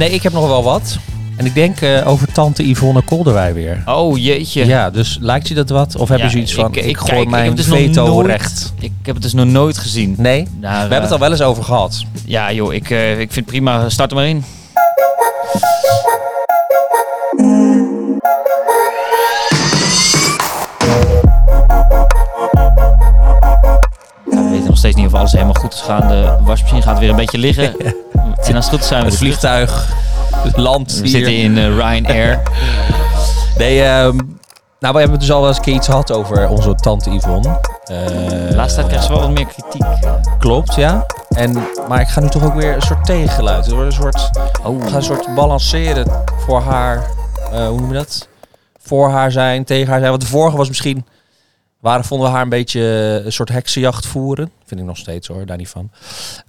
Nee, ik heb nog wel wat. En ik denk eh, over tante Yvonne Kolderwij weer. Oh jeetje. Ja, dus lijkt je dat wat? Of heb je Ja, zoiets van, ik, ik- gooi kijk, ik mijn dus nog veto nooit- recht? Ik heb het dus nog nooit gezien. Nee? We hebben het al wel eens over gehad. Ja joh, ik, eh, ik vind het prima. Start er maar in. Ja, we weten nog steeds niet of alles helemaal goed is gaan. De wasmachine gaat weer een beetje liggen. En als het goed is zijn we Het vliegtuig, het land We hier. zitten in eh, Ryanair. Nee, ehm, nou, we hebben het dus al wel eens een keer iets gehad over onze tante Yvonne. Eh, De laatste tijd krijgen ze wel wat meer kritiek. Klopt, ja. En, maar ik ga nu toch ook weer een soort tegengeluid. Er wordt een soort, Oh. ik ga een soort balanceren voor haar. eh, hoe noem je dat? Voor haar zijn, tegen haar zijn. Want de vorige was misschien. Waren, vonden we haar een beetje een soort heksenjacht voeren. Vind ik nog steeds hoor, daar niet van.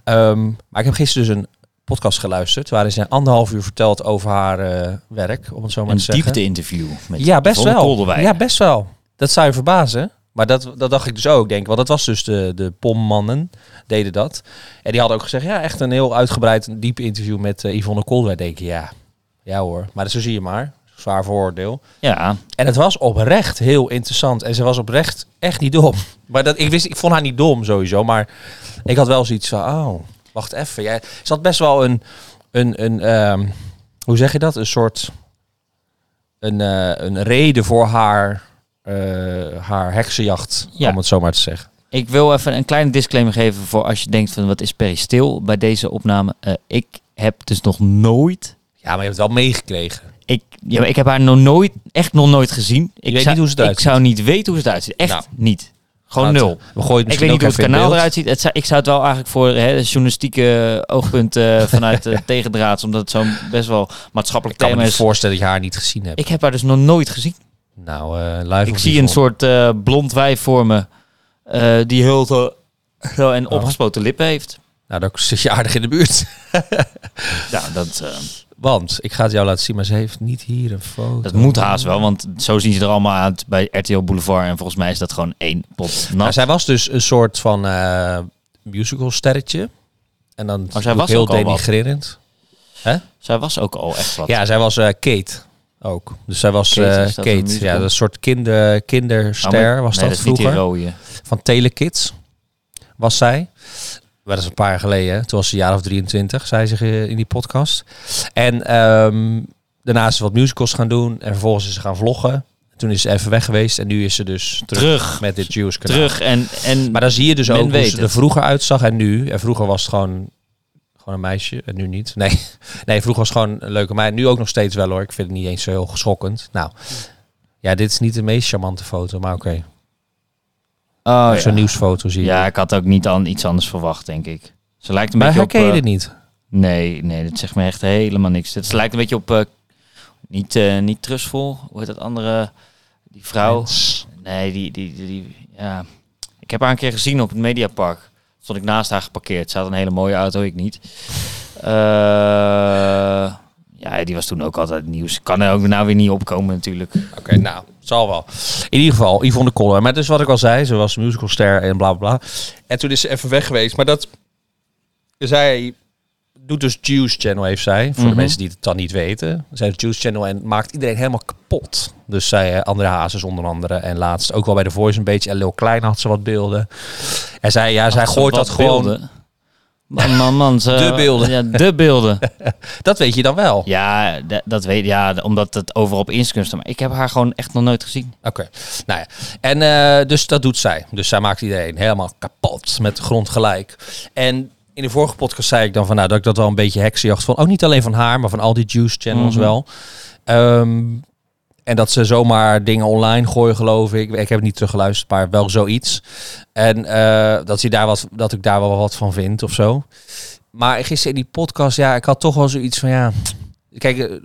Ehm, maar ik heb gisteren dus een podcast geluisterd. Waarin ze anderhalf uur verteld over haar eh, werk, om het zo maar Een te zeggen. diepte-interview. met Ja, best wel. Kolderwijk. Ja, best wel. Dat zou je verbazen. Maar dat, dat dacht ik dus ook, denk ik. Want dat was dus de, de pommannen deden dat. En die hadden ook gezegd, ja, echt een heel uitgebreid, een diep interview met eh, Yvonne Koolwijk. Denk ik, ja, ja hoor. Maar zo zie je maar. Zwaar vooroordeel. Ja, En het was oprecht heel interessant. En ze was oprecht echt niet dom. Maar dat, ik, wist, ik vond haar niet dom sowieso. Maar ik had wel zoiets van, oh, wacht even. Jij, had best wel een, een, een ehm, hoe zeg je dat? Een soort, een, eh, een reden voor haar, eh, haar heksenjacht, Ja. om het zo maar te zeggen. Ik wil even een kleine disclaimer geven voor als je denkt van wat is Perry stil bij deze opname. Eh, ik heb dus nog nooit, Ja, maar je hebt het wel meegekregen. ik, ja, maar ik heb haar nog nooit, echt nog nooit gezien. Ik weet zou, niet hoe ze eruit Ik zou niet weten hoe ze eruit ziet. Echt Nou. niet. Gewoon nul. We gooien het Ik weet niet hoe het kanaal eruit ziet. Het zou, ik zou het wel eigenlijk voor hè, journalistieke oogpunt eh, vanuit uh, tegendraads, omdat het zo'n best wel maatschappelijk Ik kan me thema niet is. voorstellen dat je haar niet gezien hebt. Ik heb haar dus nog nooit gezien. nou, eh live Ik zie een soort blond wijf voor me, die heel zo en Oh. opgespoten lippen heeft. Nou, dan zit je aardig in de buurt. Ja, dat, eh, Want, ik ga het jou laten zien, maar ze heeft niet hier een foto. dat moet haast wel, want zo zien ze er allemaal uit bij RTL Boulevard. En volgens mij is dat gewoon één pot Nou, nat. zij was dus een soort van eh musical sterretje. En dan zij doe ik was heel ook denigrerend. Zij was ook al echt wat. Ja, zij was eh, Kate ook. Dus zij was Kate, dat Kate. Ja, dat soort kinder, Oh, kinderster maar- was nee, dat vroeger. Van Telekids was zij. Dat is een paar jaar geleden. hè. Toen was ze een jaar of 23, zei ze eh, in die podcast. En ehm, daarna is ze wat musicals gaan doen. En vervolgens is ze gaan vloggen. Toen is ze even weg geweest. En nu is ze dus terug, Terug. met dit Jewish kanaal. Terug en, en Maar dan zie je dus ook hoe ze er vroeger uitzag en nu. En vroeger was het gewoon, gewoon een meisje en nu niet. Nee, nee, vroeger was het gewoon een leuke meid. Nu ook nog steeds wel hoor. Ik vind het niet eens zo heel schokkend. Nou, ja, dit is niet de meest charmante foto, maar oké. Oh, Zo'n ja. nieuwsfoto zie je. ja, ik had ook niet aan iets anders verwacht, denk ik. Ze lijkt een maar beetje op... herken je eh, dit niet? Nee, nee, dat zegt me echt helemaal niks. Het lijkt een beetje op... eh, niet, eh niet trustful. Hoe heet dat andere... Die vrouw... Mens. Nee, die, die, die, die- ja. Ik heb haar een keer gezien op het Mediapark. Stond ik naast haar geparkeerd. Ze had een hele mooie auto, ik niet. Eh, ja, die was toen ook altijd nieuws. Kan er ook nou weer niet opkomen natuurlijk. Oké, nou, zal wel. In ieder geval, Yvonne Koller. Maar dus wat ik al zei, ze was musicalster en bla bla bla. En toen is ze even weg geweest. Maar dat, zij doet dus Juice Channel, heeft zij. Voor Mhm. de mensen die het dan niet weten. Zij heeft Juice Channel en maakt iedereen helemaal kapot. Dus zij, eh, André Hazes onder andere. En laatst ook wel bij The Voice een beetje. En Lil Klein had ze wat beelden. En zij, ja, zij Had gooit dat gewoon... Man, man, man. Ze, De beelden. Ja, de beelden. Dat weet je dan wel. Ja, dat weet ja, omdat het overal op Instagram staat. Maar ik heb haar gewoon echt nog nooit gezien. Oké, nou ja. En eh, dus dat doet zij. Dus zij maakt iedereen helemaal kapot met de grond gelijk. En in de vorige podcast zei ik dan van nou dat ik dat wel een beetje heksenjacht vond. Ook niet alleen van haar, maar van al die juice channels Mhm. wel. Ehm, en dat ze zomaar dingen online gooien, geloof ik. Ik heb het niet teruggeluisterd, maar wel zoiets. En eh, dat, daar wat, dat ik daar wel wat van vind of zo. Maar gisteren in die podcast, ja, ik had toch wel zoiets van ja. Kijk, eh,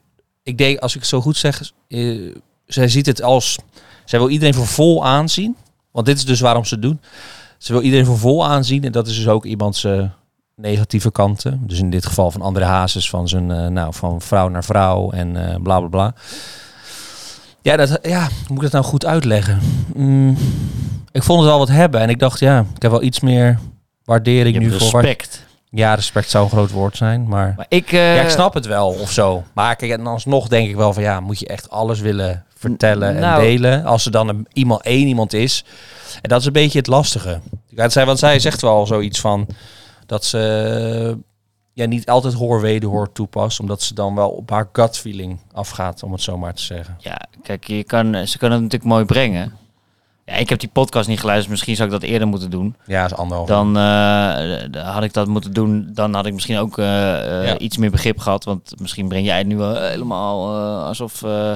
ik denk als ik het zo goed zeg, eh, zij ziet het als. Zij wil iedereen voor vol aanzien. Want dit is dus waarom ze doen. Ze wil iedereen voor vol aanzien. En dat is dus ook iemands negatieve kanten. Dus in dit geval van André Hazes, van zijn nou, van vrouw naar vrouw en bla bla bla. Ja, dat, ja, hoe moet ik dat nou goed uitleggen? Mm, ik vond het wel wat hebben. En ik dacht, ja, ik heb wel iets meer waardering nu voor. respect. Ja, respect zou een groot woord zijn, maar... Maar ik, eh, ja, ik snap het wel, of zo. Maar kijk, en alsnog denk ik wel van, ja, moet je echt alles willen vertellen en Nou. delen? Als er dan een, iemand, één iemand is. En dat is een beetje het lastige. Het zij, want zij zegt wel zoiets van, dat ze ja, niet altijd hoor-wederhoor toepast, omdat ze dan wel op haar gut feeling afgaat, om het zo maar te zeggen. Ja, kijk, je kan, ze kunnen het natuurlijk mooi brengen. Ja, ik heb die podcast niet geluisterd. Misschien zou ik dat eerder moeten doen. Ja, dat is anderhalf. Dan eh, d- had ik dat moeten doen. Dan had ik misschien ook eh, eh, Ja. iets meer begrip gehad. Want misschien breng jij het nu wel helemaal eh, alsof... eh,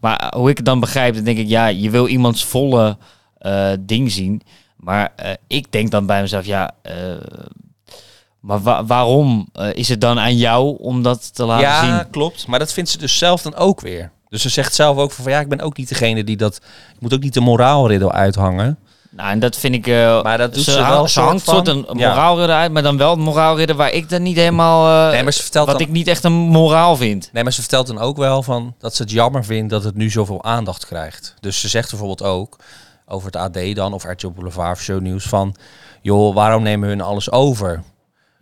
maar hoe ik het dan begrijp, dan denk ik... Ja, je wil iemands volle eh, ding zien. Maar eh, ik denk dan bij mezelf... Ja, eh, maar wa- waarom eh, is het dan aan jou om dat te laten ja, zien? klopt. Maar dat vindt ze dus zelf dan ook weer. Dus ze zegt zelf ook van, ja, ik ben ook niet degene die dat... Ik moet ook niet de moraalriddel uithangen. Nou, en dat vind ik... eh, Maar dat doet ze, wel ze hangt soort een Ja. moraalridder uit, maar dan wel een moraalridder waar ik dan niet helemaal... eh, Nee, maar ze vertelt wat dan... ik niet echt een moraal vind. Nee, maar ze vertelt dan ook wel van dat ze het jammer vindt dat het nu zoveel aandacht krijgt. Dus ze zegt bijvoorbeeld ook over het AD dan of RTL Boulevard of Shownieuws van, joh, waarom nemen hun alles over?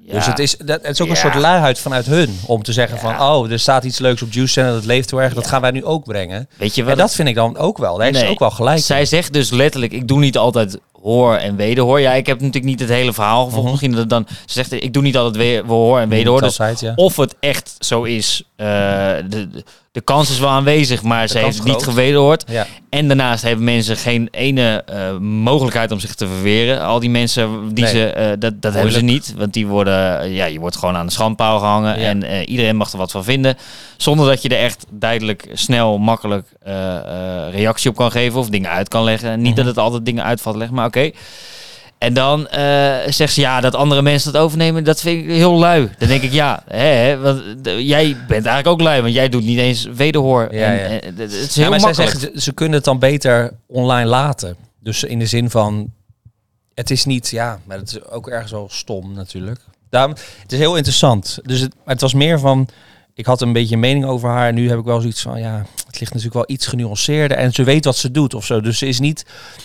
Ja. Dus het is, dat, het is ook een soort luiheid vanuit hun om te zeggen Ja. van, oh, er staat iets leuks op Juice Channel, dat leeft heel erg, dat gaan wij nu ook brengen. Weet je En wat? dat vind ik dan ook wel. Daar Nee. ook wel gelijk. in. Zij zegt dus letterlijk, ik doe niet altijd hoor en wederhoor. Ja, ik heb natuurlijk niet het hele verhaal gevolgd. Mhm. Misschien dat dan... Ze zegt, ik doe niet altijd we- hoor en wederhoor. Dus Altijd, of het echt zo is, de, de, de kans is wel aanwezig, maar ze heeft niet gewederhoord. Ja. En daarnaast hebben mensen geen ene eh, mogelijkheid om zich te verweren. Al die mensen, die Nee. ze, eh, dat, dat hebben ze niet. Want die worden, eh, ja, je wordt gewoon aan de schandpaal gehangen. Ja. En eh, iedereen mag er wat van vinden. Zonder dat je er echt duidelijk, snel, makkelijk eh, eh, reactie op kan geven. Of dingen uit kan leggen. Niet Mhm. dat het altijd dingen uitvalt leggen, maar oké. En dan eh, zegt ze ja, dat andere mensen dat overnemen, dat vind ik heel lui. Dan denk ik ja, hè, hè, want jij bent eigenlijk ook lui, want jij doet niet eens wederhoor. Ja, en, ja. eh, het is Ja, heel maar zij makkelijk. ze- ze kunnen het dan beter online laten. Dus in de zin van, het is niet, ja, maar het is ook ergens wel stom natuurlijk. Daarom, het is heel interessant. Dus het, het was meer van, ik had een beetje een mening over haar. En nu heb ik wel zoiets van, ja, het ligt natuurlijk wel iets genuanceerder. En ze weet wat ze doet of zo. Dus ze is niet,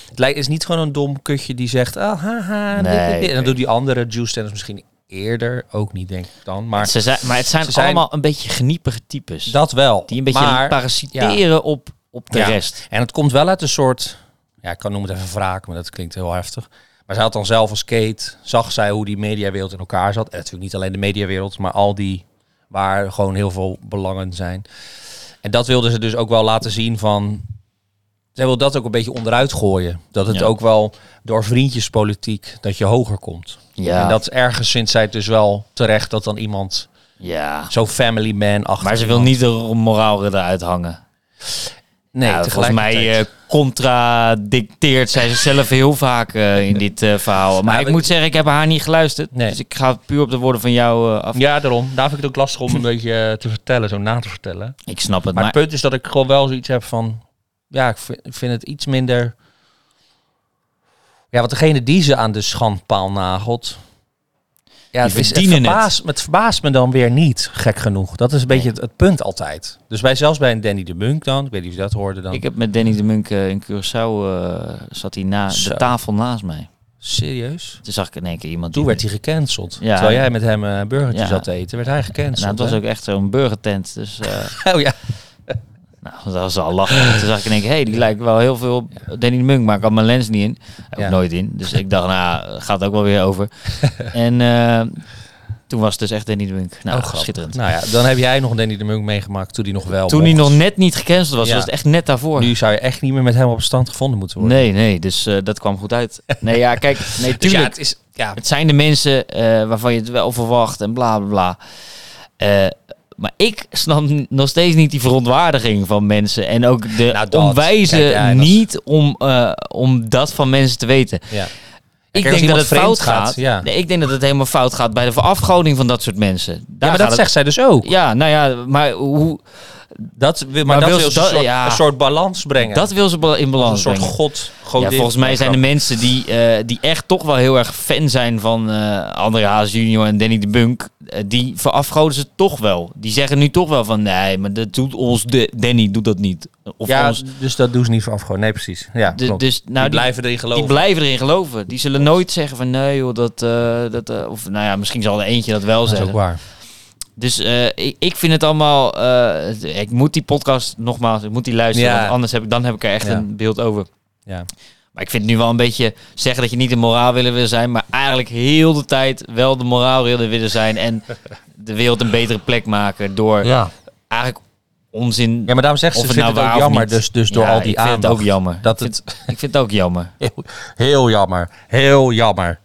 het lijkt, is niet gewoon een dom kutje die zegt, ah, haha, dit, Nee, dit, dit. En dan doet die andere juice tennis misschien eerder. Ook niet, denk ik dan. Maar Ze zijn, maar het zijn, Ze zijn- allemaal een beetje geniepige types. dat wel. die een beetje maar, parasiteren op, op de Ja. rest. En het komt wel uit een soort, ja, ik kan noemen het even wraak, maar dat klinkt heel heftig. Maar zij had dan zelf als Kate, zag zij hoe die mediawereld in elkaar zat. En natuurlijk niet alleen de mediawereld, maar al die waar gewoon heel veel belangen zijn. En dat wilde ze dus ook wel laten zien van, zij wil dat ook een beetje onderuit gooien. Dat het Ja. ook wel door vriendjespolitiek, dat je hoger komt. Ja. En dat is ergens vindt zij het dus wel terecht dat dan iemand Ja. zo family man achter. Maar ze wil niet de moraalridder uithangen. Nee, Nou, volgens mij. Contradicteert zij zichzelf heel vaak eh, in dit eh, verhaal. Maar ik moet zeggen, ik heb haar niet geluisterd. Nee. Dus ik ga puur op de woorden van jou eh, af. Ja, daarom. Daar vind ik het ook lastig om een beetje te vertellen, zo na te vertellen. Ik snap het. Maar Maar, het punt is dat ik gewoon wel zoiets heb van... Ja, ik vind, ik vind het iets minder... Ja, want degene die ze aan de schandpaal nagelt... Ja, Die het, is, het, verdienen het. verbaast, het verbaast me dan weer niet, gek genoeg. Dat is een beetje het, het punt altijd. Dus bij, zelfs bij een Danny de Munk dan, ik weet niet of je dat hoorde dan. ik heb met Danny de Munk eh, in Curaçao, eh, zat hij na Zo. de tafel naast mij. Serieus? Toen zag ik in één keer iemand... Toen die- werd hij gecanceld. Ja. Terwijl jij met hem eh, een burgertje Ja. zat te eten, werd hij gecanceld. Nou, het was hè? ook echt zo'n burgertent. Dus Oh ja. Nou, dat was al lachen. Toen zag ik hé, hey, die lijkt wel heel veel op Danny de Munk. Maar ik had mijn lens niet in. Heb Ja. nooit in. Dus ik dacht, nou, gaat ook wel weer over. en eh, toen was het dus echt Danny de Munk. Nou, Oh, schitterend. Nou ja, dan heb jij nog Danny de Munk meegemaakt toen hij nog wel Toen hij nog net niet gecanceld was, Ja. was het echt net daarvoor. Nu zou je echt niet meer met hem op stand gevonden moeten worden. Nee, nee, dus eh, dat kwam goed uit. Nee, ja, kijk, nee, Dus ja, tuurlijk. het is... Ja, Het zijn de mensen eh, waarvan je het wel verwacht en bla bla bla. Maar ik snap nog steeds niet die verontwaardiging van mensen. En ook de Nou, onwijze Kijk, ja, niet om, eh, om dat van mensen te weten. ja. Ik Kijk, denk dat het fout gaat, gaat. ja. Nee, ik denk dat het helemaal fout gaat bij de verafgoding van dat soort mensen. Daar ja, maar dat het- zegt zij dus ook. Ja, nou ja, maar hoe... Dat wil, maar, Maar dat wil ze een soort, ja. een soort balans brengen. Dat wil ze in een balans soort brengen. god, Ja, godin. volgens mij zijn er mensen die, eh, die echt toch wel heel erg fan zijn van eh André Haas junior en Danny de Bunk. Eh, die verafgoden ze toch wel. Die zeggen nu toch wel van nee, maar dat doet ons de, Danny doet dat niet. Of Ja, ons, dus dat doen ze niet gewoon. Nee, precies. Ja, de- klopt. dus nou, die die, blijven erin geloven. die blijven erin geloven. Die zullen nooit zeggen van nee joh, dat, eh, dat eh, of nou ja, misschien zal er eentje dat wel dat is zeggen. ook waar. Dus ik, ik vind het allemaal. ik moet die podcast nogmaals, ik moet die luisteren. Ja. Want anders heb ik dan heb ik er echt Ja. een beeld over. Ja. Maar ik vind het nu wel een beetje zeggen dat je niet de moraal willen willen zijn, maar eigenlijk heel de tijd wel de moraal willen willen zijn en de wereld een betere plek maken door Ja. eigenlijk onzin. ja, maar daarom zeggen ze, het nou het ook jammer. Dus, dus door Ja, al die ik vind het ook jammer. Dat ik, vind, ik vind het ook jammer. Heel, heel jammer. Heel jammer.